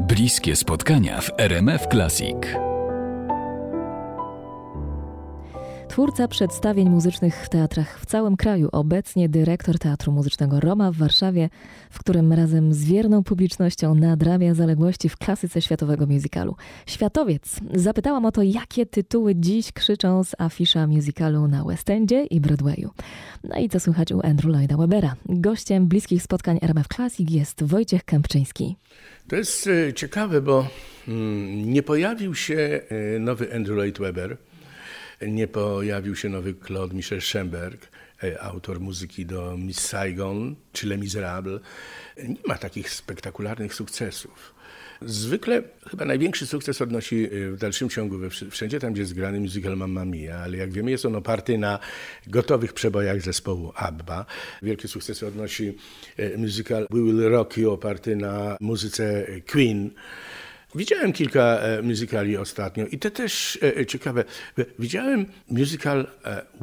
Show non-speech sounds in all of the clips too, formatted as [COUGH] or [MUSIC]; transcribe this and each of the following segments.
Bliskie spotkania w RMF Classic. Twórca przedstawień muzycznych w teatrach w całym kraju, obecnie dyrektor Teatru Muzycznego Roma w Warszawie, w którym razem z wierną publicznością nadrabia zaległości w klasyce światowego musicalu. Światowiec. Zapytałam o to, jakie tytuły dziś krzyczą z afisza musicalu na West Endzie i Broadwayu. No i co słychać u Andrew Lloyda Webera. Gościem bliskich spotkań RMF Classic jest Wojciech Kępczyński. To jest e, ciekawe, bo mm, nie pojawił się e, nowy Andrew Lloyd Webber, nie pojawił się nowy Claude Michel Schemberg, e, autor muzyki do Miss Saigon czy Les Miserables. Nie ma takich spektakularnych sukcesów. Zwykle chyba największy sukces odnosi w dalszym ciągu we wszędzie tam, gdzie jest grany musical Mamma Mia, ale jak wiemy jest on oparty na gotowych przebojach zespołu ABBA. Wielkie sukcesy odnosi musical We Will Rock You oparty na muzyce Queen. Widziałem kilka musicali ostatnio i te też ciekawe. Widziałem musical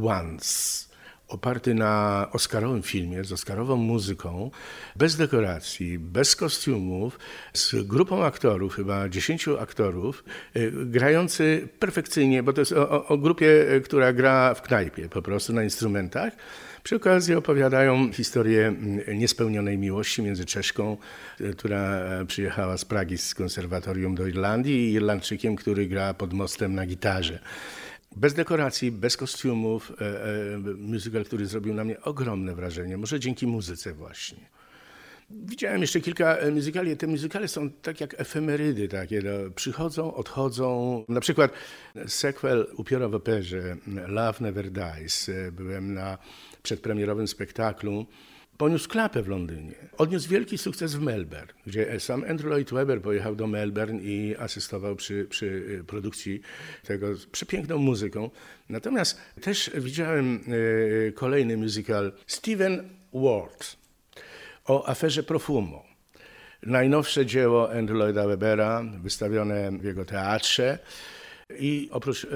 Once oparty na oscarowym filmie, z oscarową muzyką, bez dekoracji, bez kostiumów, z grupą aktorów, chyba dziesięciu aktorów, grający perfekcyjnie, bo to jest o, o grupie, która gra w knajpie po prostu na instrumentach. Przy okazji opowiadają historię niespełnionej miłości między Czeszką, która przyjechała z Pragi z konserwatorium do Irlandii i Irlandczykiem, który gra pod mostem na gitarze. Bez dekoracji, bez kostiumów, musical, który zrobił na mnie ogromne wrażenie, może dzięki muzyce właśnie. Widziałem jeszcze kilka muzykali. Te muzykale są tak jak efemerydy, takie no, przychodzą, odchodzą. Na przykład sequel Upiora w operze Love Never Dies. Byłem na przedpremierowym spektaklu. Poniósł klapę w Londynie. Odniósł wielki sukces w Melbourne, gdzie sam Andrew Lloyd Webber pojechał do Melbourne i asystował przy, przy produkcji tego z przepiękną muzyką. Natomiast też widziałem kolejny musical Stephen Ward o aferze Profumo. Najnowsze dzieło Andrew Lloyda Webbera, wystawione w jego teatrze. I oprócz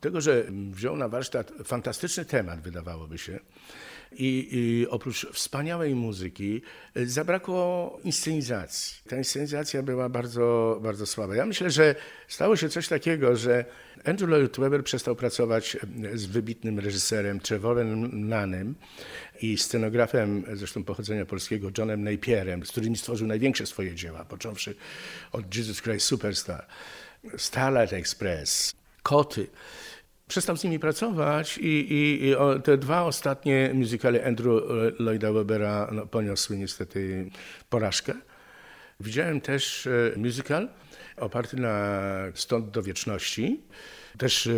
tego, że wziął na warsztat fantastyczny temat, wydawałoby się, i, i, oprócz wspaniałej muzyki zabrakło inscenizacji. Ta inscenizacja była bardzo, bardzo słaba. Ja myślę, że stało się coś takiego, że Andrew Lloyd Webber przestał pracować z wybitnym reżyserem Trevorem Nanem i scenografem, zresztą pochodzenia polskiego, Johnem Napierem, z którym stworzył największe swoje dzieła, począwszy od Jesus Christ Superstar, Starlight Express, Koty przestał z nimi pracować i, i, i, te dwa ostatnie muzykale Andrew Lloyda Webbera no, poniosły niestety porażkę. Widziałem też musical oparty na Stąd do wieczności. Też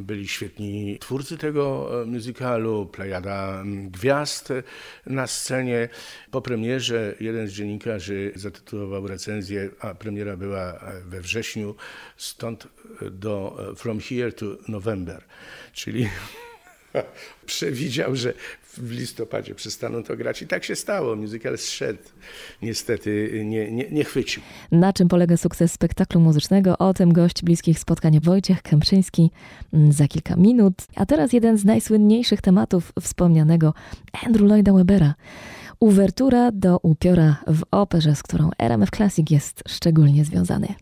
byli świetni twórcy tego musicalu, plejada gwiazd na scenie. Po premierze jeden z dziennikarzy zatytułował recenzję, a premiera była we wrześniu, stąd do From Here to November, czyli [LAUGHS] przewidział, że w listopadzie przestaną to grać i tak się stało. Musical zszedł, niestety nie, nie, nie chwycił. Na czym polega sukces spektaklu muzycznego? O tym gość bliskich spotkań Wojciech Kęprzyński za kilka minut. A teraz jeden z najsłynniejszych tematów wspomnianego Andrew Lloyda Webbera. Uwertura do upiora w operze, z którą RMF Classic jest szczególnie związany.